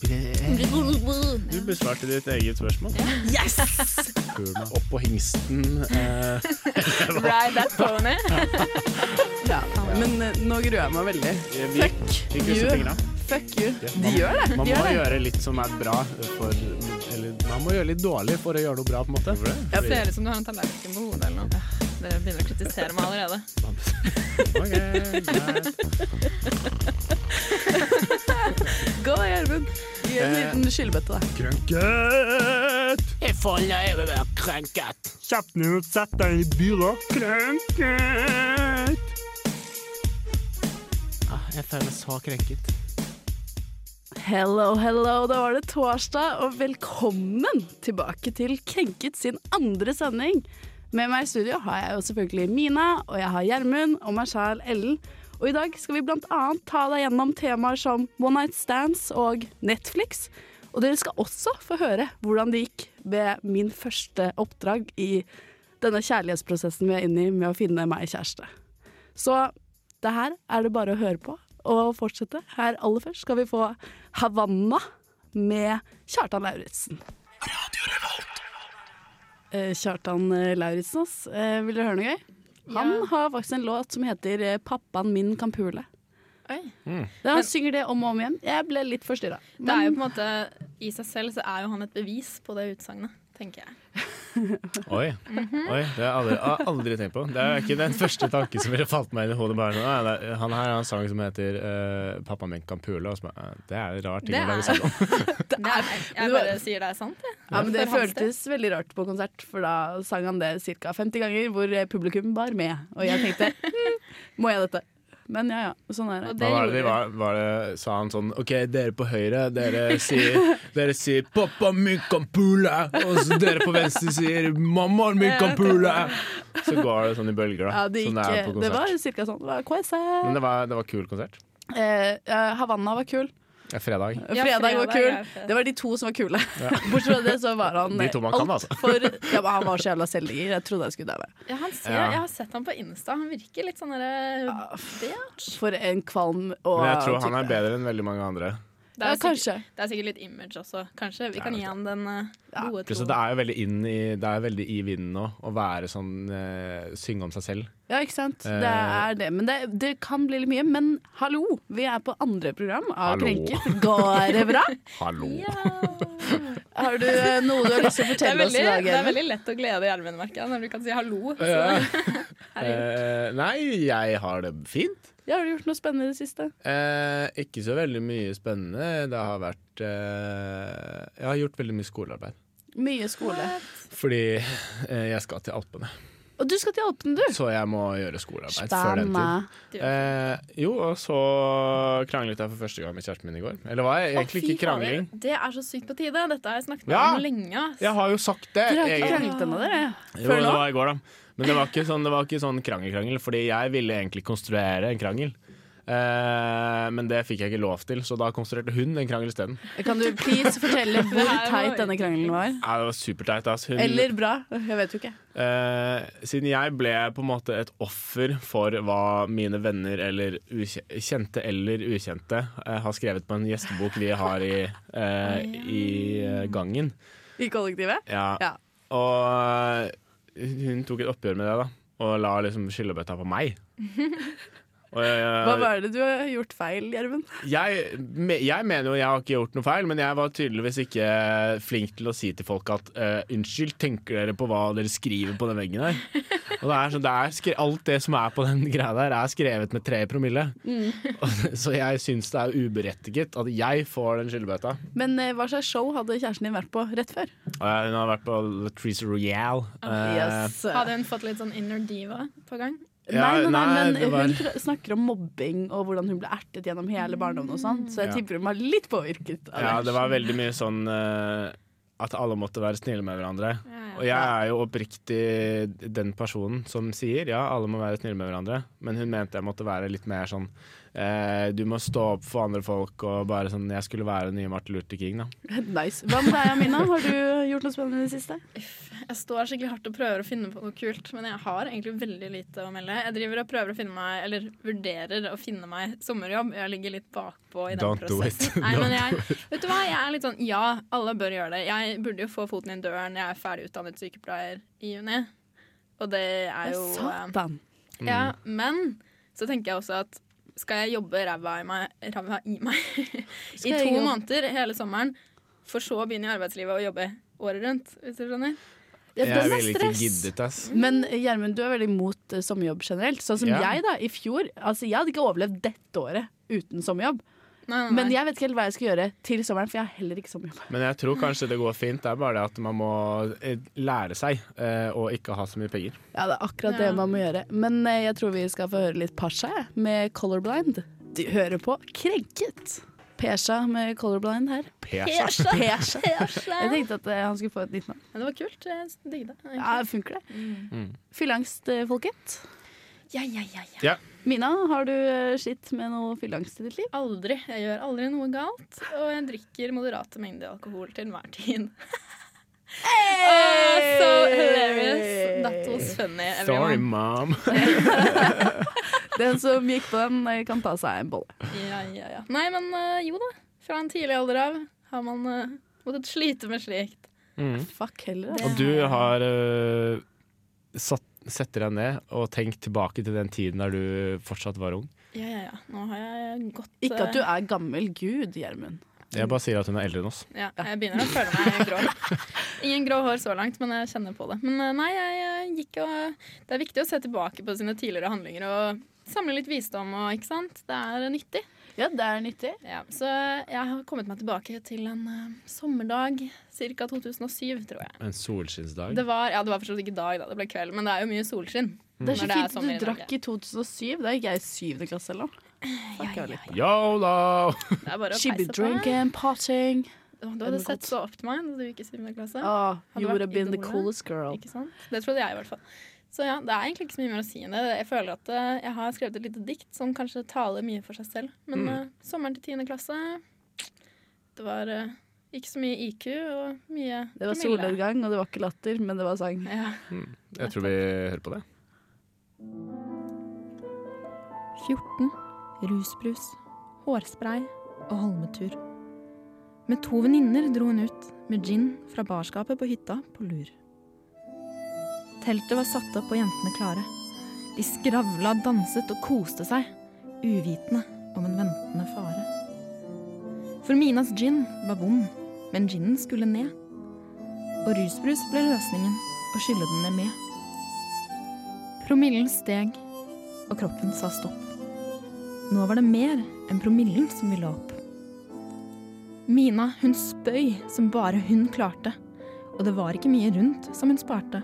Du besvarte ditt eget spørsmål. Yes! Purna opp på hingsten. Eh, Ride that pony. Ja, men eh, nå gruer jeg meg veldig. vi, Fuck vi krysser you. fingra. Fuck you. Ja, De gjør det. Man De må gjør det. gjøre litt som er bra for Eller man må gjøre litt dårlig for å gjøre noe bra, på en måte. Ser ut som du har en tallerken på hodet eller noe. Dere begynner å kritisere meg allerede. Ok, greit. Gi en liten skyllebøtte, da. Krenket! Jeg får løyve å være krenket. Kjapt ned og sett deg i byrå. Krenket! Ah, jeg føler meg så krenket. Hello, hello. Da var det torsdag, og velkommen tilbake til Krenket sin andre sending. Med meg i studio har jeg jo selvfølgelig Mina, og jeg har Gjermund og meg sjæl Ellen. Og i dag skal vi annet ta deg gjennom temaer som One Night Stands og Netflix. Og dere skal også få høre hvordan det gikk ved min første oppdrag i denne kjærlighetsprosessen vi er inne i med å finne meg kjæreste. Så det her er det bare å høre på og fortsette. Her aller først skal vi få Havanna med Kjartan Lauritzen. Eh, Kjartan Lauritzen, ass. Eh, vil dere høre noe gøy? Han Ja. har faktisk en låt som heter eh, 'Pappaen min kan pule'. Oi. Ja, han synger det om og om igjen. Jeg ble litt forstyrra. I seg selv så er jo han et bevis på det utsagnet, tenker jeg. Oi, Oi det har jeg aldri, aldri tenkt på. Det er ikke den første tanken som ville falt meg inn i hodet. Bare sånn, «Ah, det han her har en sang som heter uh, 'Pappa min kan pule'. Og så, bare, «Ah, det er en rar ting å lage sang om. Det er, jeg bare sier det er sant, jeg. Ja, men Det føltes veldig rart på konsert, for da sang han det ca. 50 ganger, hvor eh, publikum var med. Og jeg tenkte hm, må jeg dette? Men ja ja, sånn er det. Hva var det var, var det, Sa han sånn OK, dere på høyre, dere sier, dere sier 'pappa min kan pule', og så dere på venstre sier 'mammaen min kan pule'. Så går det sånn i bølger, da. Ja, det, som gikk, det er på det var konsert. ca. sånn. Det var KS. Men det var, det var kul konsert. Eh, eh, Havanna var kul. Ja, fredag. Ja, Fredag var kul. Det var de to som var kule. Bortsett fra det så var han De to man kan, altså. for ja, men Han var så jævla selvdigger. Jeg trodde jeg skulle daue. Ja, ser, Ja. Jeg har sett ham på Insta. Han virker litt sånn derre bitch. For en kvalm og Men jeg tror han er bedre enn veldig mange andre. Det Ja, er, sikkert, det er sikkert litt image også. Kanskje vi kan gi han den uh, gode ja. troen. det er jo veldig inn i, det er veldig i vinden nå å være sånn uh, synge om seg selv. Ja, ikke sant. Uh, Det er det. Men det, det kan bli litt mye. Men hallo, vi er på andre program av Hallo. Krenket. Går det bra? Hallo! Har du eh, noe du har lyst til å fortelle veldig, oss i dag? det er veldig lett å glede Gjermund, merker jeg, når du kan si hallo. Ja. Eh, nei, jeg har det fint. Ja, har du gjort noe spennende i det siste? Eh, ikke så veldig mye spennende. Det har vært eh, Jeg har gjort veldig mye skolearbeid. Mye skole. Fordi eh, jeg skal til Alpene, Og du skal til Alpene, du. så jeg må gjøre skolearbeid før den tid. Eh, jo, og så kranglet jeg for første gang med kjæresten min i går. Eller var jeg egentlig ikke krangling. fader, Det er så sykt på tide. Dette har jeg snakket Ja. om lenge. ass. Jeg har jo sagt det. Dere har ikke kranglet ennå, dere? Jo, det var i går, da. Men det var ikke sånn, det var ikke sånn krangel-krangel, fordi jeg ville egentlig konstruere en krangel. Eh, men det fikk jeg ikke lov til, så da konstruerte hun en krangel isteden. Kan du please fortelle hvor teit denne krangelen var? Ja, det var superteit. altså. Hun, Eller bra? Jeg vet jo ikke. eh, siden jeg ble på en måte et offer for hva mine venner, eller kjente eller ukjente, eh, har skrevet på en gjestebok vi har i, eh, i gangen. I kollektivet? Ja. Ja. Og hun tok et oppgjør med det, da. Og la liksom skyllebøtta på meg. Og jeg, Hva var det du har gjort feil, Gjermund? jeg, jeg mener jo jeg har ikke gjort noe feil, men jeg var tydeligvis ikke flink til å si til folk at uh, unnskyld, tenker dere på hva dere skriver på den veggen der? Og det er sånn, det er skre alt det som er på den greia der, er skrevet med tre promille. Mm. så jeg syns det er uberettiget at jeg får den skyldbøta. Men uh, hva slags show hadde kjæresten din vært på rett før? Uh, Hun har vært på Latrice Royale. eh, Yes. Hadde hun fått litt sånn inner diva på gang? Ja, nei, nei, nei, men var- hun snakker om mobbing og hvordan hun ble ertet gjennom hele barndommen og sånt, så jeg Ja. tipper hun var litt påvirket av Ja, det. det var veldig mye sånn uh, at alle måtte være snille med hverandre. Ja, ja. Og jeg er jo oppriktig den personen som sier ja, alle må være snille med hverandre, men hun mente jeg måtte være litt mer sånn eh, du må stå opp for andre folk og bare sånn Jeg skulle være den nye Martin Luther King, da. Nice. Hva med deg, Amina? Har du gjort noe spennende i det siste? Jeg står skikkelig hardt og prøver å finne på noe kult, men jeg har egentlig veldig lite å melde. Jeg driver og prøver å finne meg, eller vurderer å finne meg sommerjobb. Jeg ligger litt bakpå i den Don't do prosessen. it. Nei, men jeg, vet du hva? jeg er litt sånn ja, alle bør gjøre det. Jeg burde jo få foten inn døren. Jeg er ferdig utdannet sykepleier i juni. Og det er jo eh, Satan. Ja, men så tenker jeg også at skal jeg jobbe ræva i meg, ræva i meg i to jobbe- måneder hele sommeren, for så å begynne i arbeidslivet og jobbe året rundt, hvis du skjønner? Ja, Jeg er ville ikke giddet, ass. Men Gjermund, du er veldig imot eh, sommerjobb generelt. Sånn som Ja. jeg, da. I fjor. Altså, jeg hadde ikke overlevd dette året uten sommerjobb. Nei, nei, nei. Men jeg vet ikke helt hva jeg skal gjøre til sommeren, for jeg har heller ikke sommerjobb. Men jeg tror kanskje det går fint. Det er bare det at man må eh, lære seg eh, å ikke ha så mye penger. Ja, det er akkurat det Ja. man må gjøre. Men eh, jeg tror vi skal få høre litt Pasha med Colorblind. Du hører på Krenket. Pesha med Colorblind her. Pesha. Pesha. Jeg tenkte at eh, han skulle få et nytt navn. Men det var kult. Jeg digger det. egentlig. Ja, funker det? Mm. Fylleangst, eh, folket. Ja, ja, ja, ja. Ja. Mina, har du skitt slitt med noe fylleangst i ditt liv? Aldri. Jeg gjør aldri noe galt. Og jeg drikker moderate mengder alkohol til enhver tid. Ah, so hilarious. That was funny, Everyone. Sorry, mom. Den som gikk på den, eh, kan ta seg en bolle. Ja, ja, ja. Nei, men eh, jo da. Fra en tidlig alder av har man uh, måttet slite med slikt. Mm. Fuck heller. Altså. Og du har uh, satt, setter deg ned og tenkt tilbake til den tiden der du fortsatt var ung. Ja, ja, ja. Nå har jeg gått Ikke at du eh, er gammel gud, Gjermund. Jeg bare sier at hun er eldre enn oss. Ja, jeg begynner å føle meg grå. Ingen grå hår så langt, men jeg kjenner på det. Men eh, nei, jeg, gikk og Det er viktig å se tilbake på sine tidligere handlinger og samle litt visdom og ikke sant. Det er nyttig. Ja, det er nyttig. Ja, så jeg har kommet meg tilbake til en uh, sommerdag ca. 2007, tror jeg. En solskinnsdag. Det var, ja, det var forstått ikke dag, da. Det ble kveld, men det er jo mye solskinn. Det er så er fint at du drakk i 2007. Da gikk jeg i syvende klasse eller noe. Ja, ja, ja. litt- Yolo! Er She be drinking, potting. Du hadde sett så opp til meg da du gikk i syvende klasse. Oh, you would have been the coolest girl. Ikke sant? Det trodde jeg i hvert fall. Så ja, det er egentlig ikke så mye mer å si enn det. Jeg føler at eh, jeg har skrevet et lite dikt som kanskje taler mye for seg selv. Men Mm. uh, sommeren til tiende klasse Det var uh, ikke så mye IQ og mye Det var promille. solnedgang, og det var ikke latter, men det var sang. Ja. Jeg tror vi hører på det. 14. Rusbrus, hårspray og holmetur. Med to venninner dro hun ut med gin fra barskapet på hytta på Lur. Teltet var satt opp og jentene klare. De skravla, danset og koste seg, uvitende om en ventende fare. For Minas gin var vond, men ginen skulle ned. Og rusbrus ble løsningen å skylle den ned med. Promillen steg, og kroppen sa stopp. Nå var det mer enn promillen som ville opp. Mina, hun spøy som bare hun klarte, og det var ikke mye rundt som hun sparte.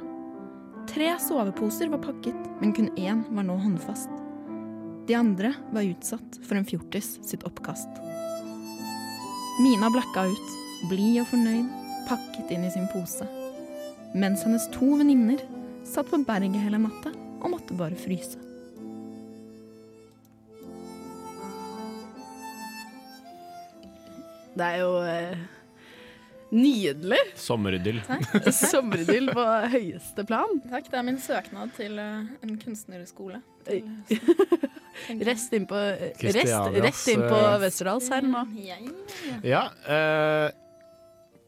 Tre soveposer var pakket, men kun én var nå håndfast. De andre var utsatt for en fjortis sitt oppkast. Mina blakka ut, blid og fornøyd, pakket inn i sin pose. Mens hennes to venninner satt på berget hele natta og måtte bare fryse. Det er jo eh, nydelig. Sommeridyll. Sommeridyll på høyeste plan. Takk, det er min søknad til eh, en kunstnerskole. Til. Rest inn på, rest, Kristianias, rett inn på eh, Westerdals her nå. Ja, ja. Ja, eh,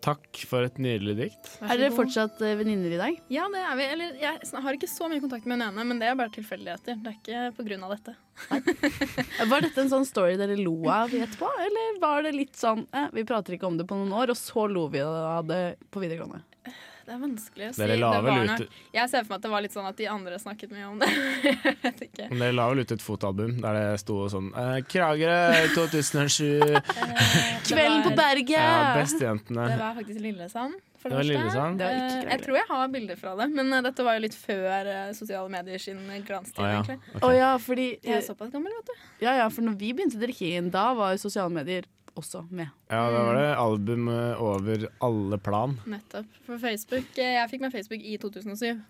takk for et nydelig dikt. Er dere fortsatt eh, venninner i dag? Ja, det er vi. Eller jeg har ikke så mye kontakt med den ene, men det er bare tilfeldigheter. Det er ikke på grunn av dette. Var dette en sånn story dere lo av etterpå, eller var det litt sånn eh, vi prater ikke om det på noen år, og så lo vi av det på videregående? Det er vanskelig å si. Dere la vel var ut, Jeg ser for meg at det var litt sånn at de andre snakket mye om det. jeg vet ikke. men dere la vel ut et fotoalbum der det sto sånn eh, Kragerø 2007. Eh, Kvelden på det berget! Ja, Bestejentene. det var faktisk Lillesand. For Det var første. Lillesand? Det var ikke Eh, Jeg tror jeg har bilder fra det, men eh, dette var jo litt før eh, sosiale medier sin glanstid. Å ja. egentlig. ok. Å ja, fordi Jeg er såpass gammel, vet du. ja, ja, for når vi begynte drikkingen, da var jo sosiale medier også med. Ja, da var det album eh, over alle plan. Nettopp. For Facebook, eh, Jeg fikk meg Facebook i 2007,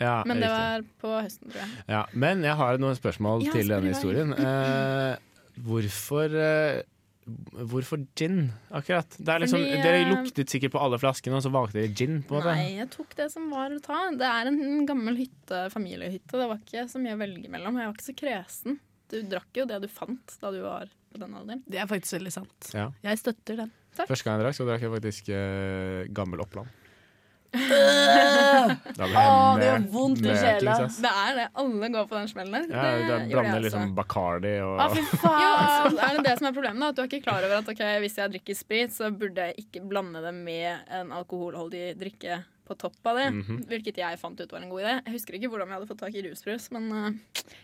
Ja, men det var på høsten, tror jeg. Ja, men jeg har noen spørsmål Ja, til denne historien. Eh, hvorfor eh, Hvorfor gin, akkurat? Det er liksom, Fordi, dere eh, luktet sikkert på alle flaskene, og så valgte dere gin. på en måte. Nei, jeg tok det som var å ta. Det er en gammel hytte, familiehytte. Det var ikke så mye å velge mellom. Jeg var ikke så kresen. Du drakk jo det du fant da du var på den alderen. Det er faktisk veldig sant. Ja. Jeg støtter den. Første gang jeg drakk, så drakk jeg faktisk eh, gammel Oppland. Da ble jeg Åh, det gjør vondt i møkings, sjela. ass. Det er det. Alle går på den smellen der. Ja, Det da gjorde blander jeg liksom. Bacardi og Å, fy Ja, faen! så er det det som er problemet, da, at du er ikke klar over at ok, hvis jeg drikker sprit, så burde jeg ikke blande det med en alkoholholdig drikke på topp av det. Mhm. Hvilket jeg fant ut var en god idé. Jeg husker ikke hvordan jeg hadde fått tak i rusbrus, men uh,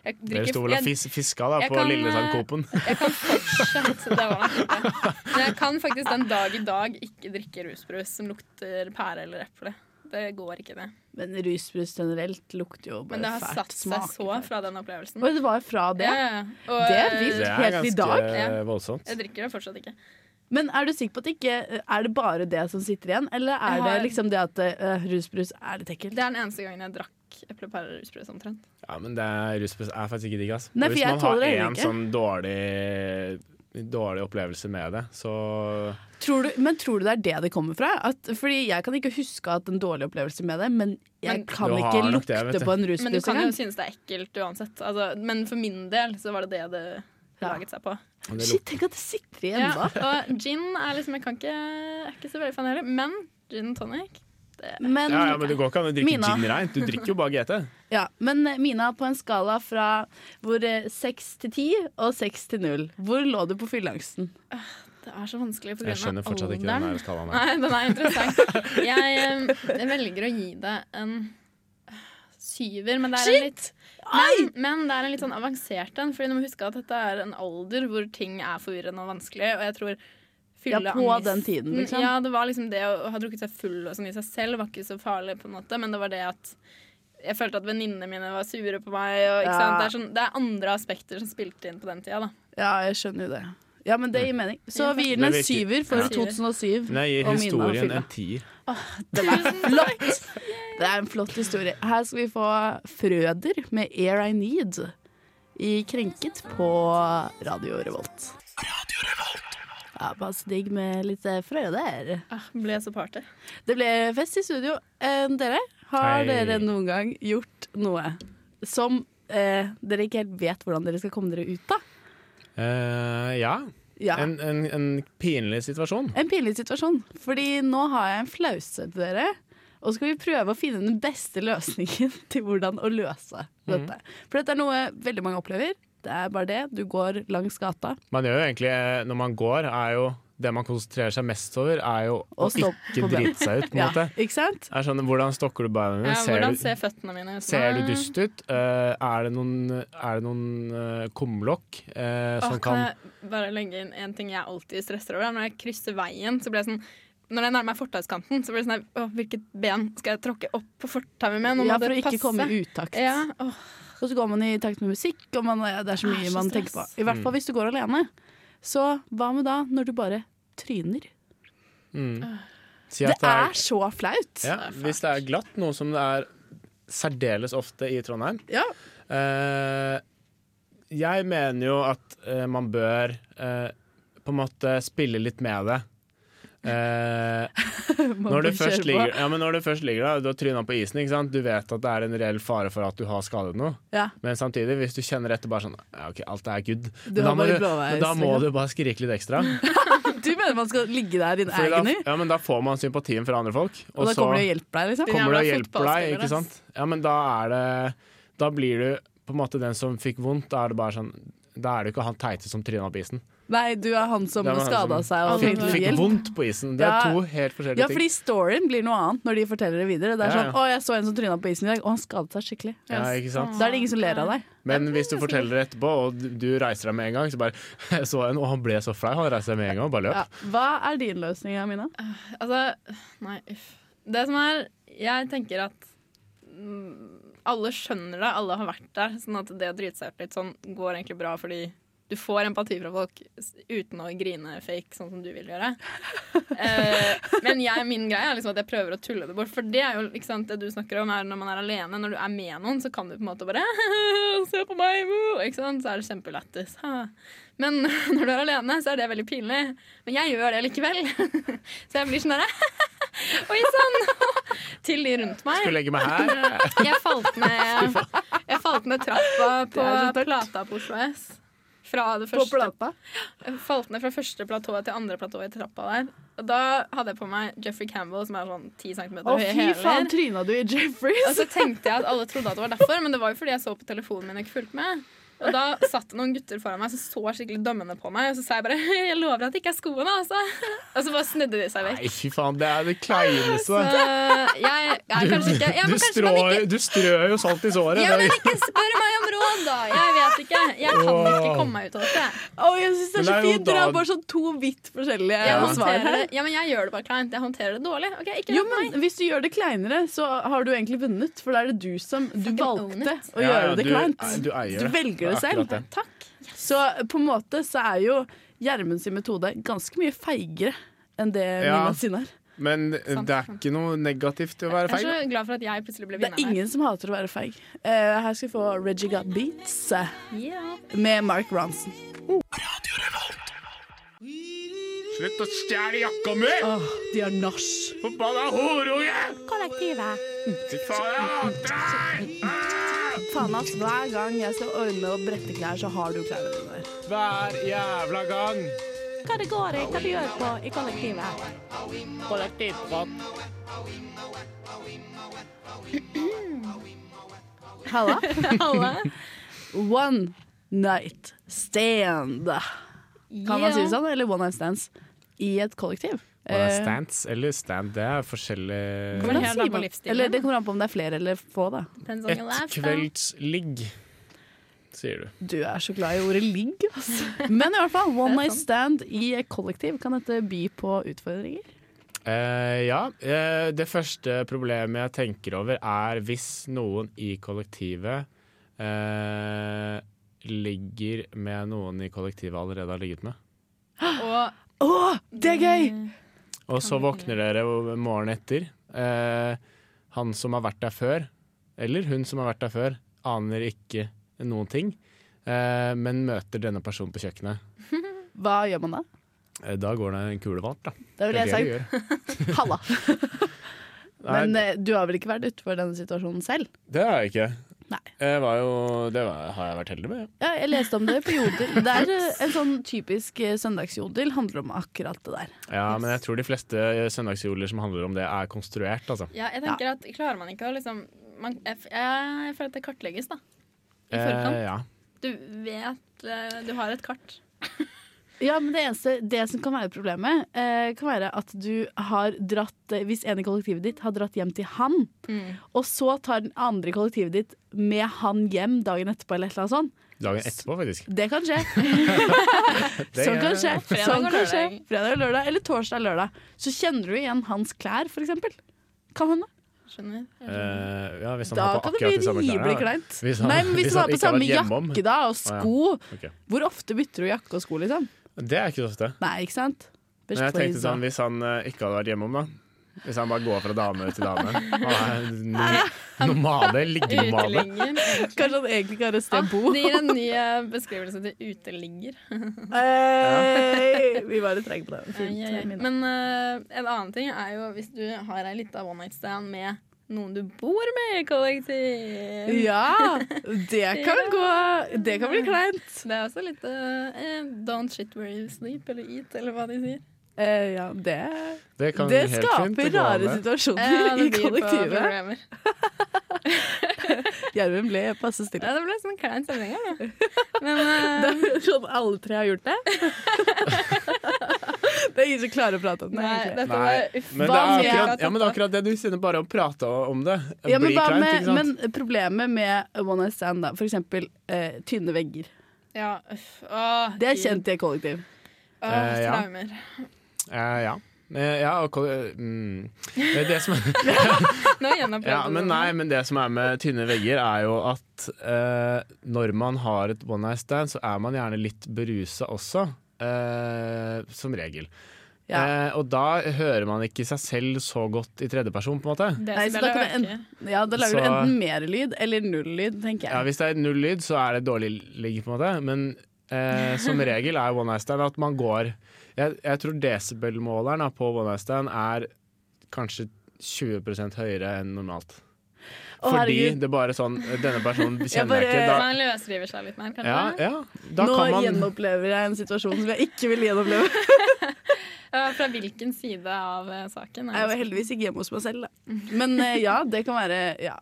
jeg Dere drikker sto vel og jeg, fiska da, på eh, Coop-en. jeg kan fortsatt Det var det. Men jeg kan faktisk den dag i dag ikke drikke rusbrus som lukter pære eller eple. Det går ikke, det. Men rusbrus generelt lukter jo Men det har fælt. satt seg Smaker så fælt. fra den opplevelsen. Og det var fra det? Ja, ja. Og, Det er vilt. Helt i ganske er ganske voldsomt. Jeg drikker det fortsatt ikke. Men er du sikker på at det ikke Er det bare det som sitter igjen, eller er har- det liksom det at uh, rusbrus er litt ekkelt? Det er den eneste gangen jeg drakk eplepære-rusbrus omtrent. Ja, men det er rusbrus er faktisk ikke digg, altså. Nei, for hvis jeg man tåler det har heller en ikke. sånn dårlig Dårlig opplevelse med det, så Tror du, men tror du det er det det kommer fra? At, fordi Jeg kan ikke huske at en dårlig opplevelse med det, men jeg Men- kan ikke lukte det, på en rusbrus engang. Men du kan jo synes det er ekkelt uansett. Altså, men for min del så var det det det. Laget seg på. Shit, tenk at det sitter igjen da. Ja, og gin er liksom Jeg kan ikke, er ikke så veldig fan heller. Men gin og tonic det, Men, ja, ja, men det går ikke an å drikke Mina. gin reint. Du drikker jo bare GT. ja, men eh, Mina, på en skala fra hvor eh, seks til ti og seks til null, hvor lå du på fylleangsten? det er så vanskelig på Jeg skjønner fortsatt ikke den alderen. der skalaen her. Nei, den er interessant. Jeg, eh, jeg velger å gi det en eh, syver, men det er en litt men, men det er en litt sånn avansert en, Fordi du må huske at dette er en alder hvor ting er forvirrende og vanskelig. Og jeg tror Ja, på angsten. den tiden, liksom. Ja, det var liksom det å ha drukket seg full og sånn i seg selv var ikke så farlig, på en måte, men det var det at jeg følte at venninnene mine var sure på meg. Og, Ja. Det, er sånn, det er andre aspekter som spilte inn på den tida. Da. Ja, jeg skjønner jo det. Ja, men det gir mening. Så vi gir den en er syver for Ja. 2007. Nei, jeg gir historien en tier. Det er flott! Det er en flott historie. Her skal vi få Frøder med 'Air I Need' i Krenket på Radio Revolt. Ja, Passe digg med litt eh, Frøder. Ah, ble så party. Det ble fest i studio. Eh, dere, har Hei. dere noen gang gjort noe som eh, dere ikke helt vet hvordan dere skal komme dere ut av? Eh, ja. Ja. En, en, en pinlig situasjon. En pinlig situasjon. Fordi nå har jeg en flause til dere. Og så skal vi prøve å finne den beste løsningen til hvordan å løse dette. For dette er noe veldig mange opplever. Det er bare det. Du går langs gata. Man gjør jo egentlig, eh, når man går, er jo det man konsentrerer seg mest over, er jo å Å ikke drite seg ut, på en Ja, måte. ikke sant? Er sånn, hvordan stokker du beina dine? Ja, ser, hvordan du, ser føttene mine ut? ser du dust ut? Uh, er det noen, er det noen uh, kumlokk eh, Åh, som kan kan jeg bare legge inn en ting jeg alltid stresser over? Når jeg krysser veien, så blir jeg sånn når jeg nærmer meg fortauskanten, så blir det sånn her, åh, Hvilket ben skal jeg tråkke opp på fortauet med? Nå må Ja, det for å ikke passe. komme i utakt. Ja, åh. Og så går man i takt med musikk, og man, det er så mye mye så man tenker på. I hvert fall hvis du går alene. Så hva med da når du bare tryner? mm. Si Det at det er, er så flaut. ja, Hvis det er glatt, noe som det er særdeles ofte i Trondheim Ja. eh, Jeg mener jo at eh, man bør eh, på en måte spille litt med det. Eh, når, du først ligger, ja, men når du først ligger der, du har tryna på isen, ikke sant? du vet at det er en reell fare for at du har skadet noe. Ja. Men samtidig, hvis du kjenner etter bare sånn ja, OK, alt er good, men da, må du, blåveis, men da må liksom. du bare skrike litt ekstra. Du mener man skal ligge der i da, agony? ja, men da får man sympatien fra andre folk. Og da så kommer de og hjelper deg, liksom? Kommer de og hjelper deg, ikke sant? Ja, men da er det Da blir du på en måte den som fikk vondt. Da er det bare sånn Da er det ikke han teite som tryna på isen. Nei, du er han som skada seg og Fikk, fikk vondt på isen. Det er Ja. to helt forskjellige ting. Ja, fordi storyen blir noe annet når de forteller det videre. Det er Ja, sånn. 'Å, jeg så en som tryna på isen i dag, og han skadet seg skikkelig'. Ja, ikke sant? Da er det ingen som ler av deg. Men hvis du forteller det etterpå, og du- reiser deg med en gang, så bare Jeg så en, og han ble så flau. Han reiste seg med en gang og bare løp. Ja. Hva er din løsning, Amina? Altså, nei, uff. Det som er Jeg tenker at mm, alle skjønner det, alle har vært der. Sånn at det å drite seg ut litt sånn går egentlig bra fordi du får empati fra folk uten å grine fake, sånn som du vil gjøre. Eh, men jeg, min greie er liksom at jeg prøver å tulle det bort. For det er jo ikke sant, det du snakker om, er når man er alene. Når du er med noen, så kan du på en måte bare Se på meg! Ikke sant? Så er det kjempelættis. Men når du er alene, så er det veldig pinlig. Men jeg gjør det likevel. Så jeg blir sånn derre Oi sann! Til de rundt meg. Skal legge meg her. Jeg falt ned, jeg falt ned trappa på. Plata på Oslo S. Fra det På første, plata. falt ned fra første platået til andre platået i trappa der. Og da hadde jeg på meg Jeffrey Campbell, som er sånn 10 cm Å, fy faen, tryna du i Og så tenkte jeg at alle trodde at det var derfor, men det var jo fordi jeg så på telefonen min og ikke fulgte med. Og da satt det noen gutter foran meg som så skikkelig dømmende på meg, og så sa jeg bare 'Jeg lover at det ikke er skoene', altså. Og så bare snudde de seg vekk. Nei, fy faen, det er det Så kleineste. jeg er kanskje ikke ja, Du, strør jo salt i såret. Ja, men ikke spør da! Jeg vet ikke. Jeg kan ikke komme meg ut av dette. Oh, jeg syns det er så fint. Dere har bare sånn to vidt forskjellige Jeg svar her. Ja, men jeg gjør det bare kleint. Jeg håndterer det dårlig. Okay, ikke Jo, men Hvis du gjør det kleinere, så har du egentlig vunnet. For da er det du som Du valgte å Ja, ja, gjøre det du- kleint. Du eier Du velger det er selv. det. Takk. Så på en måte så er jo Gjermund sin metode ganske mye feigere enn det Ja. Mina sin er. Men Sant, det er sant. ikke noe negativt i å være Jeg er så glad for at jeg plutselig ble vinner. Det er ingen som hater å være feig. Uh, her skal vi få Reggie Got Beats yeah. Med Mark Ronson. Slutt å stjele jakka mi! Oh, de har nach. Forbanna horunge! Kollektivet. Fy faen, jeg hater deg! Faen ass, hver gang jeg skal ordne og brette klær, så har du klærne dine der. Hver jævla gang. Hva det går i? Hva du gjør på i kollektivet? Kollektivprat. Halla. Halla. One night stand. Kan man si det sånn? Eller one night stands i et kollektiv. Stands Eh, eller stand, det er forskjellig hvordan sier man- Eller det kommer an på om det er flere eller få, da. Et kvelds kveldsligg, sier du. Du er så glad i ordet ligg, altså. Men i hvert fall, one night stand i et kollektiv, kan dette by på utfordringer? Uh, ja. Uh, det første problemet jeg tenker over, er hvis noen i kollektivet uh, ligger med noen i kollektivet allerede har ligget med. Å, oh, det er gøy! Og så våkner dere morgenen etter. Eh, han som har vært der før, eller hun som har vært der før, aner ikke noen ting, eh, men møter denne personen på kjøkkenet. Hva gjør man da? Eh, da går det en kule varmt, da. Da ville Det jeg sagt halla. Men eh, du har vel ikke vært utenfor denne situasjonen selv? det har jeg ikke. Nei. Jeg var jo, det var, har jeg vært heldig med. Ja, jeg leste om det på Jodel. Det er eh, en sånn typisk søndagsjodel, handler om akkurat det der. Ja, men jeg tror de fleste søndagsjodler som handler om det, er konstruert, altså. ja, jeg tenker at klarer man ikke å liksom man, jeg, jeg føler at det kartlegges, da. I forkant. Eh, ja. Du vet eh, Du har et kart. Ja, men det eneste, det som kan være problemet, eh, kan være at du har dratt eh, Hvis en i kollektivet ditt har dratt hjem til han, Mm. og så tar den andre i kollektivet ditt med han hjem dagen etterpå, eller et eller annet sånt. Dagen etterpå, faktisk. Det kan skje. Det Sånn kan skje. Fredag Sånn kan skje. Fredag og lørdag, eller torsdag og lørdag. Så kjenner du igjen hans klær, for eksempel. Kan hende. Skjønner. Eh, ja, hvis han Da har på kan det bli rimelig kleint. Hvis han- Nei, men hvis hvis han har på samme jakke da, og Å, ja. okay. Hvor ofte bytter du jakke og sko, liksom? Det er ikke så ofte. Nei, ikke sant? Men jeg tenkte sånn, Hvis han uh, ikke hadde vært hjemom, da. Hvis han bare går fra dame til dame. Han er nomade. Liggenomade. Kanskje han egentlig ikke har et Ah, sted å bo. det gir en ny eh, beskrivelse til uteligger. Hey, vi bare trenger på det. Fint, ja, ja, ja. Men uh, en annen ting er jo hvis du har ei lita one night stand med noen du bor med i kollektiv. Ja, det kan gå Det kan bli kleint. Det er også litt uh, Don't shit where you sleep, eller eat, eller hva de sier. Uh, ja, det Det, kan Det skaper rare situasjoner Ja, i kollektivet. Gjermund ble passe stille. Ja, det ble sånn klein stemning her, Men, uh... Det eh, er sånn alle tre har gjort det. det er ingen som klarer å prate om det. Nei, dette Nei. Men det er akkurat, ja, men det er akkurat det du sier, bare å prate om det. Ja, men, blir kleint, med, men problemet med one night stand, da, for eksempel uh, tynne vegger, Ja, uff. Åh, det er kjent i et kollektiv. Åh, Eh, ja. traumer. Eh, ja. Eh, Ja, og mm. Eh, det som Ja, men nei, men det som er med tynne vegger, er jo at eh, når man har et one night stand, så er man gjerne litt berusa også. eh, som regel. Ja. Eh, og da hører man ikke seg selv så godt i tredjeperson, på en måte. Nei, så da det. Ja, da lager du enten mer lyd eller null lyd, tenker Ja. Hvis det er null lyd, så er det dårlig ligg, på en måte. Men eh, som regel er one night stand at man går Jeg, jeg tror desibelmåleren på one night stand er kanskje 20% høyere enn normalt. Å, Fordi herregud. det er bare sånn Denne personen Jeg kjenner bare- jeg ikke. Da, Man løsriver seg litt mer, kanskje? ja, ja, da Nå kan man gjenopplever jeg en situasjon som jeg ikke vil gjenoppleve. Ja, Fra hvilken side av eh, saken? er Jeg var det heldigvis ikke hjemme hos meg selv, da. Men eh, ja, det kan være ja.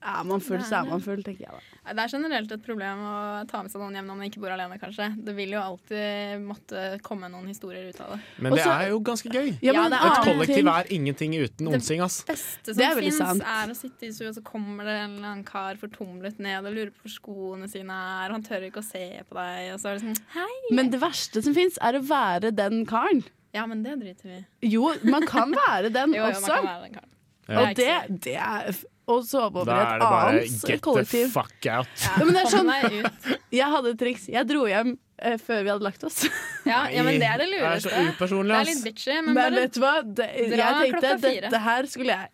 Er man full, så er man full, tenker jeg da. Det er generelt et problem å ta med seg noen hjem når man ikke bor alene, kanskje. Det vil jo alltid måtte komme noen historier ut av det. Men det Også- er jo ganske gøy. Ja, Ja, men det Et kollektiv ting- er ingenting uten onsing, ass. beste Det som er fins, er å sitte i stua, så kommer det en eller annen kar fortumlet ned og lurer på hvor skoene sine er, og han tør ikke å se på deg, og så er det sånn Hei! Men det verste som fins, er å være den karen. Ja, men det driter vi i. Jo, man kan være den Jo, jo, man også. kan være den karen. Ja. Og det, det er Å sove over et annet kollektiv Da er det bare get the fuck out. Ja, men det Kom sånn- Jeg hadde et triks. Jeg dro hjem eh, før vi hadde lagt oss. Ja, ja, men det er det Det er så Det er litt bitchy, men, Men bare vet du hva? Det, jeg tenkte at dette her skulle jeg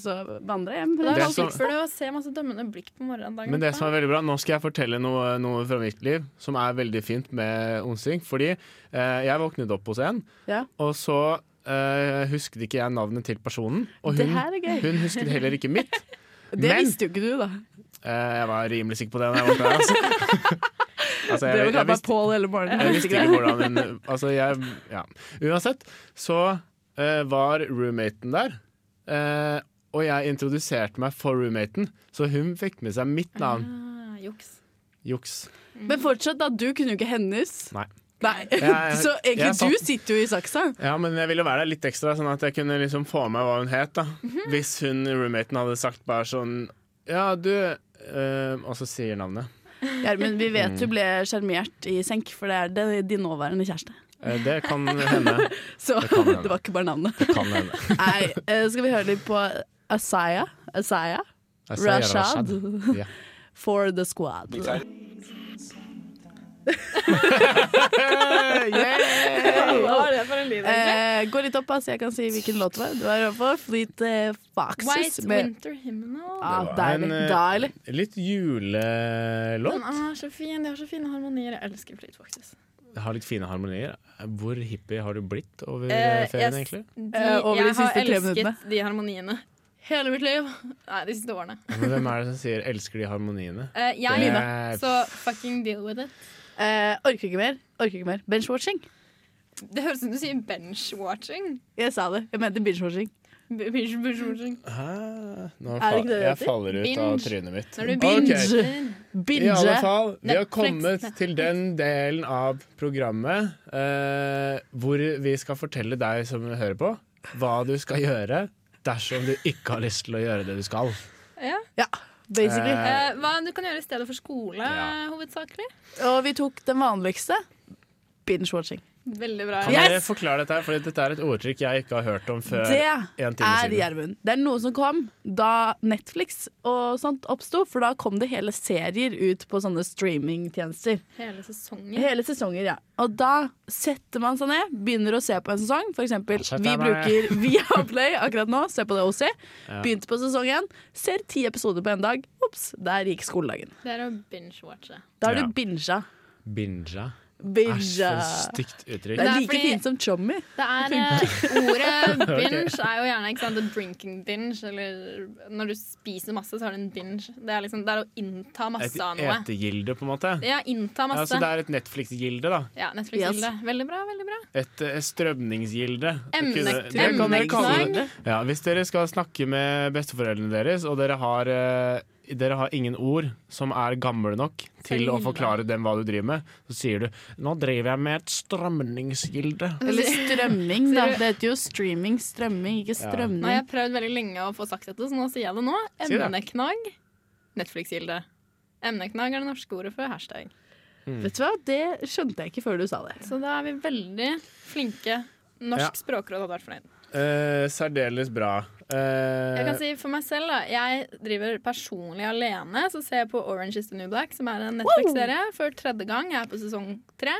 Så vandre hjem. da Det er så- slipper du å se masse dømmende blikk på morgendagen. Men det som er veldig bra, nå skal jeg fortelle noe, noe fra mitt liv som er veldig fint med onsing. Fordi eh, jeg våknet opp hos en, Ja. og så eh, husket ikke jeg navnet til personen. Og hun, hun husket heller ikke mitt. Det Men- visste jo ikke du, da. Uh, jeg var rimelig sikker på det. Når jeg våknet, altså. altså, Det jeg, å jeg, kalle meg hele morgenen. jeg visste ikke hvordan hun Altså, jeg Ja. Uansett, så uh, var roommaten der. Uh, og jeg introduserte meg for roommaten, så hun fikk med seg mitt navn. Ah, juks. Juks. Men fortsatt, da. Du kunne jo ikke hennes. Nei. Nei. Jeg- Så egentlig satt- du sitter jo i saksa. Ja, men jeg ville være der litt ekstra, sånn at jeg kunne liksom få med hva hun het. da Hvis hun roommaten hadde sagt bare sånn Ja, du øh, Og så sier navnet. Ja, men vi vet Mm. du ble sjarmert i senk, for det er det din nåværende kjæreste. Eh, det kan hende. Så Det kan hende. det var ikke bare navnet. Det kan hende. Nei, eh, skal vi høre litt på Asaya? Asaya? Jeg Rashad. Yeah. For the squad. Hva var det for en lyd, egentlig? Eh, gå litt opp, så jeg kan si hvilken låt det var. Det var på Fleet eh, Foxes. White med- Winter Hymnal. Ja, Det var deilig. en, eh, Deilig. Litt julelåt. Den er så fin. De har så fine harmonier. Jeg elsker Fleet Foxes. Har litt fine harmonier. Hvor hippie har du blitt over Eh, eh, ferien, jeg- egentlig? De, Eh, over de jeg har tre elsket minuttene. de harmoniene hele mitt liv. Nei, de siste årene. Ja, Men hvem er det som sier 'elsker de harmoniene'? Eh, jeg, Det er- så fucking deal with it. Eh, orker ikke mer. Orker ikke mer. Benchwatching. Det høres ut som du sier bench-watching. Jeg sa det. Jeg mente binge-watching. Bench-watching. Hæ? Nå Er det fa ikke det det jeg faller ut av trynet mitt. Når du binge. Okay. Binge. I alle fall, vi har kommet Netflix. til den delen av programmet eh, hvor vi skal fortelle deg som hører på, hva du skal gjøre dersom du ikke har lyst til å gjøre det du skal. Ja. Ja, basically. Eh, Eh, hva du kan gjøre i stedet for skole, Ja. hovedsakelig. Og vi tok den vanligste. Binge-watching. Veldig bra. Kan Yes! dere forklare dette? her? Fordi dette er et ordtrykk jeg ikke har hørt om før Det en time er siden. Gjermund. Det er noe som kom da Netflix og sånt oppsto, for da kom det hele serier ut på sånne streamingtjenester. Hele sesonger. Hele sesonger, ja. Og da setter man seg ned, begynner å se på en sesong. For eksempel, vi bruker Viaplay akkurat nå, se på det også. Ja. Begynte på sesong én, ser ti episoder på en dag. Ops, der gikk skoledagen. Det er å binge-watche. Da har du du binga. Binja. Æsj, for et stygt uttrykk. Det er like fint som chommy. Det er eh, Ordet binge er jo gjerne ikke sant, a drinking binge, eller når du spiser masse, så har du en binge. Det er liksom det er å innta Et masse av noe. etegilde, på en måte. Ja, innta Ja, så det er et Netflix-gilde, da. Ja, Netflix-gilde. Veldig bra, veldig bra. Et et strømningsgilde. Kalle det. emneknagg. Ja, hvis dere skal snakke med besteforeldrene deres, og dere har, eh, dere har ingen ord som er gamle nok til å forklare dem hva du driver med, så sier du 'nå driver jeg med et strømningsgilde'. Eller strømming, da. Det heter jo streaming, strømming, ikke Ja. Jeg har prøvd veldig lenge å få sagt dette, så nå sier jeg det nå. Emneknagg. Netflix-gilde. Emneknagg er det norske ordet for hashtag. Vet du hva, Det skjønte jeg ikke før du sa det. Så da er vi veldig flinke Norsk Ja. språkråd hadde vært fornøyd. Eh, særdeles bra. Eh, Jeg kan si for meg selv da Jeg driver personlig alene Så ser jeg på Orange is the New Black Som er en Netflix-serie For tredje gang Jeg er på sesong tre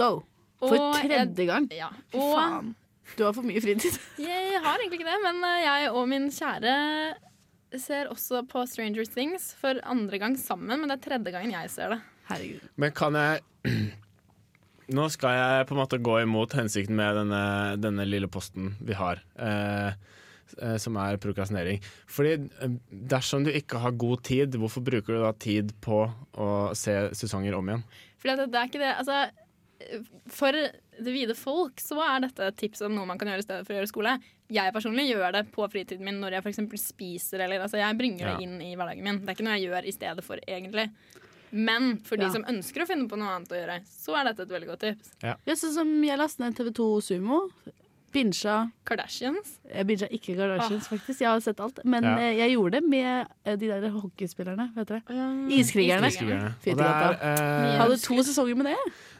Go! For Og tredje gang. Ja Fy Og faen. Du har for mye fritid. jeg har egentlig ikke det Men eh, jeg og min kjære Ser også på Stranger Things For andre gang sammen Men det er tredje gangen jeg ser det Herregud. Men kan jeg Nå skal jeg på en måte gå imot hensikten med denne, denne lille posten vi har. Eh, eh, som er prokrastinering. Fordi eh, dersom du ikke har god tid, hvorfor bruker du da tid på å se sesonger om igjen? Fordi det er ikke det Altså For det vide folk så er dette et tips om noe man kan gjøre i stedet for å gjøre skole. Jeg personlig gjør det på fritiden min når jeg for spiser. Eller, altså jeg bringer Ja. det inn i hverdagen min. Det er ikke noe jeg gjør i stedet for, egentlig. Men for de Ja. som ønsker å finne på noe annet å gjøre, så er dette et veldig godt tips. Ja, sånn som jeg lastet ned TV2 Sumo. Binsja Kardashians. Jeg binga ikke Kardashians, faktisk. Jeg har sett alt. Men Ja. eh, jeg gjorde det med eh, de der hockeyspillerne. Vet dere? Iskrigerne. Iskrigerne. Og det er, eh, Hadde to sesonger med det.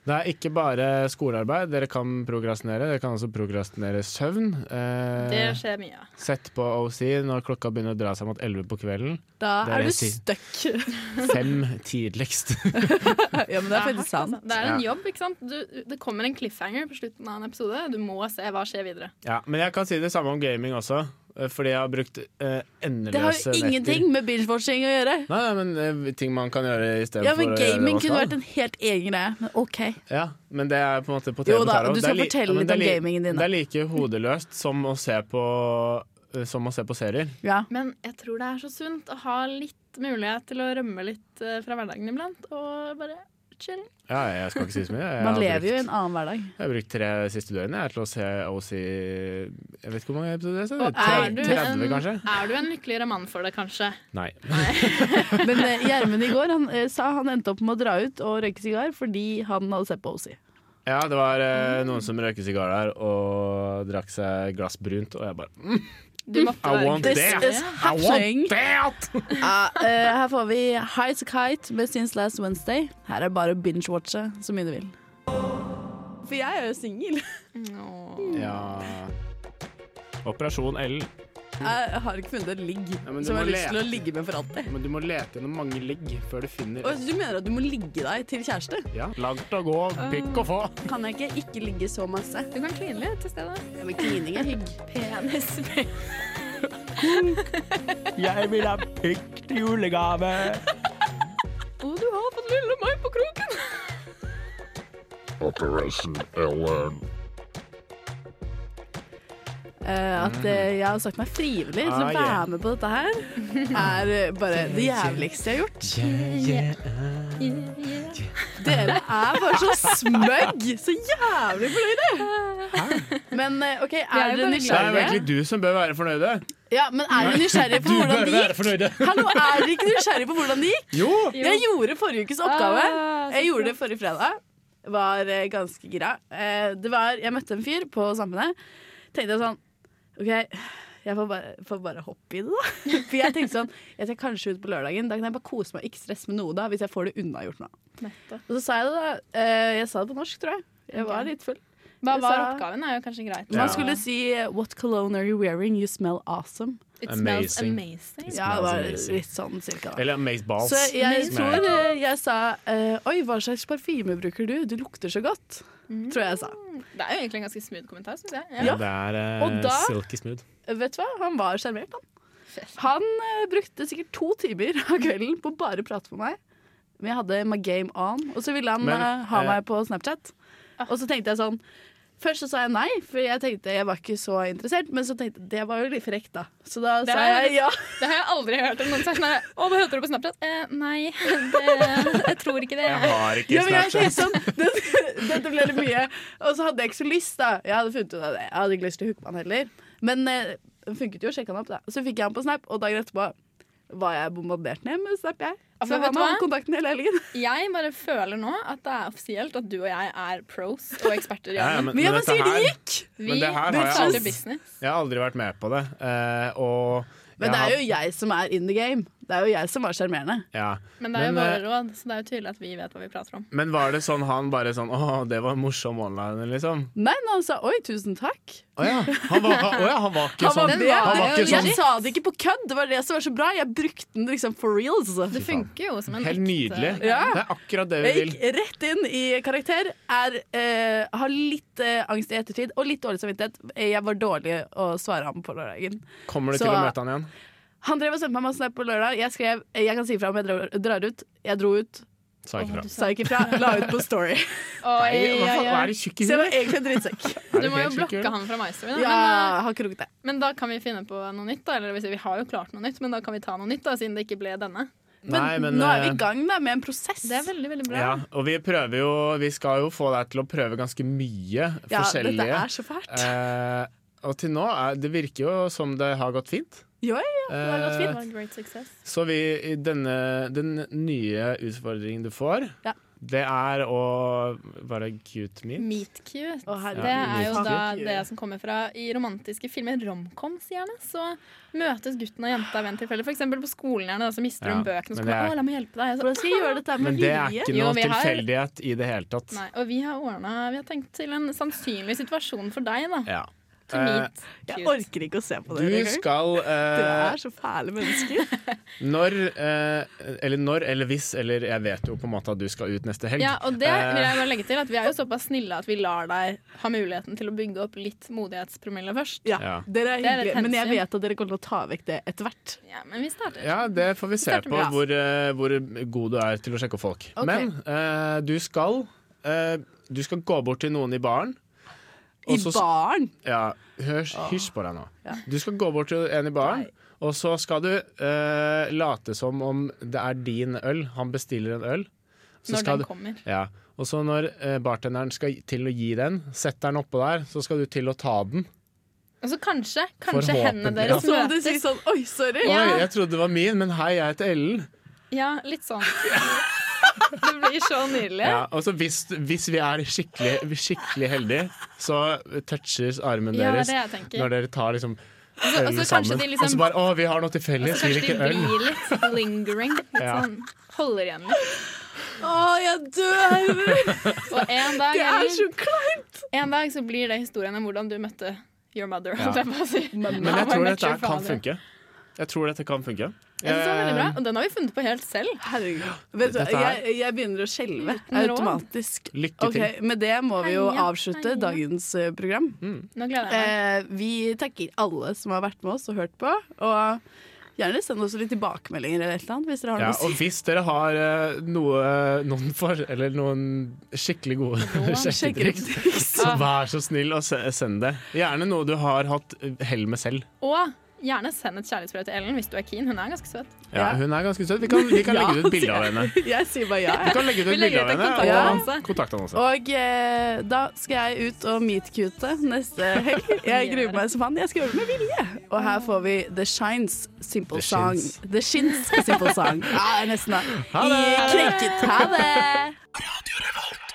det er ikke bare skolearbeid dere kan prokrastinere, dere kan også prokrastinere søvn. Eh, Det skjer mye. Sett på OC når klokka begynner å dra seg mot 11 på kvelden. Da er, er du stuck. Fem tidligst. ja, men det er faktisk sant. Det er en jobb, ikke sant. Du, det kommer en cliffhanger på slutten av en episode. Du må se hva skjer videre. Ja, men jeg kan si det samme om gaming også, eh, fordi jeg har brukt eh, endeløse Det har jo ingenting med binge-watching å gjøre. Nei, nei, men eh, ting man kan gjøre i stedet Ja, men gaming kunne vært en helt egen greie. Men OK. Ja, men det er på en måte på Jo da, du Det er skal fortelle litt om gamingen din. Det er like hodeløst som å se på eh, Som å se på serier. Ja. Men jeg tror det er så sunt å ha litt mulighet til å rømme litt fra hverdagen iblant. Og bare chill. Ja, jeg skal ikke si så mye. Jeg Man lever lever jo i en annen hverdag. Jeg har brukt tre siste døgn jeg, til å se OC Jeg vet ikke hvor mange episoder jeg har er sett. 30, en- kanskje? Er du en lykkeligere mann for det, kanskje? Nei. Men eh, Gjermund i går han, eh, sa han endte opp med å dra ut og røyke sigar fordi han hadde sett på OC. Ja, det var eh, noen som røyker sigar der og drakk seg glass brunt, og jeg bare mm, Du måtte I want This that! is I want happening. that! Ja, uh, her får vi High to Kite med Since Last Wednesday. Her er bare å binge-watche så mye du vil. For jeg er jo singel. Ja Operasjon L. Jeg har ikke funnet et ligg Ja, som jeg har lyst til å ligge med for alltid. Men du må lete gjennom mange ligg før du finner et. du mener at du må ligge deg til kjæreste? Ja, Langt å gå, pikk å få. Kan jeg ikke ikke ligge så masse? Du kan kline litt til stedet. Ja, men klining er hygg. Penis. Jeg vil ha pikk til julegave. Og du har fått lille meg på kroken. Operation Ellen. Eh, at eh, jeg har sagt meg frivillig til å Ah, være med på dette her, er eh, bare det jævligste jeg har gjort. Dere er bare så smøgg! Så jævlig fornøyde! Men OK, er er dere nysgjerrige? Det er jo egentlig du som bør være fornøyde. Ja, men er dere nysgjerrige på hvordan det gikk? Hallo, er dere ikke nysgjerrige på hvordan det gikk? Jo! Jeg gjorde forrige ukes oppgave. Ah, Jeg gjorde det forrige fredag. Var ganske gira. Eh, det var, jeg møtte en fyr på Samfunnet. Tenkte jeg sånn OK, jeg får bare, får bare hoppe i det, da. For jeg tenkte sånn Jeg skal kanskje ut på lørdagen. Da kan jeg bare kose meg og ikke stresse med noe da, hvis jeg får det unnagjort nå. Og så sa jeg det, da. Eh, jeg sa det på norsk, tror jeg. Jeg var litt full. Hva var oppgaven? er jo kanskje greit. Man skulle si What cologne are you wearing? You smell awesome. It smells Amazing. amazing. Ja, det var amazing. litt sånn cirka. Eller amazed Balls. Så jeg tror eh, jeg sa eh, Oi, hva slags parfyme bruker du? Du lukter så godt. Tror jeg jeg sa. Det er jo egentlig en ganske smooth kommentar, syns jeg. ja, Ja. det er uh, Og da- silky smooth. Vet du hva? Han var sjarmert, han. Han uh, brukte sikkert to timer av kvelden på bare å prate med meg. Men jeg hadde my game on, og så ville han Men, uh, ha meg på Snapchat. Og så tenkte jeg sånn Først så sa jeg nei, for jeg tenkte jeg var ikke så interessert. Men så tenkte jeg det var jo litt frekt, da. Så da Det sa jeg ja. Det har jeg aldri hørt om noen si. Nei, Å, hva heter du på Snapchat? Eh, nei, det, jeg tror ikke det. Jeg har ikke Ja, men jeg Snapchat. sånn det, Dette ble litt mye. Og så hadde jeg ikke så lyst, da. Jeg hadde funnet ut av det. Jeg hadde ikke lyst til å hooke med han heller. Men eh, det funket jo å sjekke han opp, da. Så fikk jeg han på Snap, og dagen etterpå var jeg bombardert ned med Snap, jeg. Så hva med han du hadde hva? kontakten hele helgen. Jeg bare føler nå at det er offisielt at du og jeg er pros og eksperter i Ja, ja, men, Men men sier det her gikk? Vi men det her har jeg aldri- business. Jeg har aldri vært med på det. Uh, og Men det er jo jeg som er in the game. Det er jo jeg som var sjarmerende. Ja. Men det er jo Men, våre eh, råd, så det er jo tydelig at vi vet hva vi prater om. Men var det sånn han bare sånn Å, det var morsom online, liksom? Nei, men han sa oi, tusen takk. Å ja. Han var, han, å ja, han var ikke Han var sånn. det. Han var ikke Jeg sånn sa det ikke på kødd, det var det som var så bra. Jeg brukte den liksom for reals. Det funker jo som en Helt nydelig. Ja. Det er akkurat det vi vil. Jeg gikk rett inn i karakter. Er, eh, har litt eh, angst i ettertid og litt dårlig samvittighet. Jeg var dårlig å svare ham på lørdagen. Kommer du Så- til å møte han igjen? Han drev og sendte meg masse snap på lørdag. Jeg skrev jeg kan si ifra om jeg drar, drar ut. Jeg dro ut, Sa ikke fra. Oh, sa ikke fra. La ut på Story. Oi, Nei, hva faen, oi, hva er det Så tjukkisen? jeg var egentlig en drittsekk. Du må jo blokke han fra MyStory. Ja, Men, har ikke rukket det. men da kan vi finne på noe nytt, da. Eller vi har jo klart noe nytt, men da kan vi ta noe nytt, da, siden det ikke ble denne. Men, Nei, men, nå er vi eh, i gang da, med en prosess. Det er veldig, veldig bra. Ja, og vi prøver jo Vi skal jo få deg til å prøve ganske mye Ja, forskjellige. dette er så fælt. Eh, og til nå er, Det virker jo som det har gått fint. Jo, ja, det har gått Det Eh, var en great success. så vi, denne, den nye utfordringen du får, Ja. det er å være cute meet. Meet cute. Oh. Det er jo da det som kommer fra i romantiske filmer, romcoms gjerne. Så møtes gutten og jenta ved en tilfelle. For eksempel på skolen gjerne, da, så mister Ja, de bøkene. Og så kommer det er- å, la meg hjelpe deg. Så, skal jeg gjøre dette med Men det er ikke ikke Jo, noe har- tilfeldighet i det hele tatt. Nei, og vi har ordna Vi har tenkt til en sannsynlig situasjon for deg, da. Ja. Eh, Jeg orker ikke å se på det. du skal uh, Dere eh, er så fæle mennesker. Når uh, Eller når eller hvis, eller jeg vet jo på en måte at du skal ut neste helg. Ja, og det vil jeg bare legge til at Vi er jo såpass snille at vi lar deg ha muligheten til å bygge opp litt modighetspromille først. Ja, Ja. Dere er Det er hyggelige, men jeg vet at dere kommer til å ta vekk det etter hvert. Ja, Men vi starter. Ja, det får vi se Starter på, hvor, hvor god du er til å sjekke opp folk. Okay. Men eh, du skal eh, Du skal gå bort til noen i baren. I så- baren! Ja, hysj på deg nå. Ja. Du skal gå bort til en i baren, og så skal du uh, late som om det er din øl. Han bestiller en øl. Så Når skal den du, kommer. ja. Og så når uh, bartenderen skal til å gi den, setter den oppå der, så skal du til å ta den. Og så kanskje, kanskje hendene deres så må du si sånn Oi, sorry! Ja. Oi, jeg trodde det var min, men hei, jeg heter Ellen. Ja, litt sånn. Det blir så nydelig. Ja, og så hvis, hvis vi er skikkelig, skikkelig heldige, så touches armen Ja, det er deres det når dere tar liksom Og så- og ølen så kanskje sammen. liksom Og så bare 'Å, vi har noe til så felles, vi kanskje de blir litt lingering. Litt Ja. sånn holder igjen litt. Å, jeg dør! Og en dag, Det er så kleint! en dag så blir det historien om hvordan du møtte your mother. Ja. jeg si. Men jeg tror dette kan funke. Jeg tror dette kan funke. Jeg synes det var veldig bra, Eh, Og den har vi funnet på helt selv. Herregud. Vet du, jeg, jeg begynner å skjelve automatisk. Lykke til. til. Med det må vi jo avslutte dagens program. program. Nå gleder jeg meg. Eh, vi takker alle som har vært med oss og hørt på. Og gjerne send oss litt tilbakemeldinger eller eller annet hvis dere har Ja, noe og hvis dere har eh, noe, noen for, eller noen skikkelig gode sjekketriks, så vær så snill og se- send det. Gjerne noe du har hatt hell med selv. Og gjerne send et kjærlighetsbrev til Ellen hvis du er keen. Hun er ganske søt. Ja, Ja. hun er ganske søt. Vi kan, vi kan Ja, legge ut et bilde av henne. Jeg sier bare ja. Vi kan legge ut et bilde av henne og kontaktannonse. Og eh, da skal jeg ut og meet-cute neste helg. Jeg gruer meg som faen. Jeg skal gjøre det med vilje. Og her får vi The Shines Simple The Song. Shins. The Shins Simple Song. Ja, nesten da. Ha det! I Krenket. Ha det!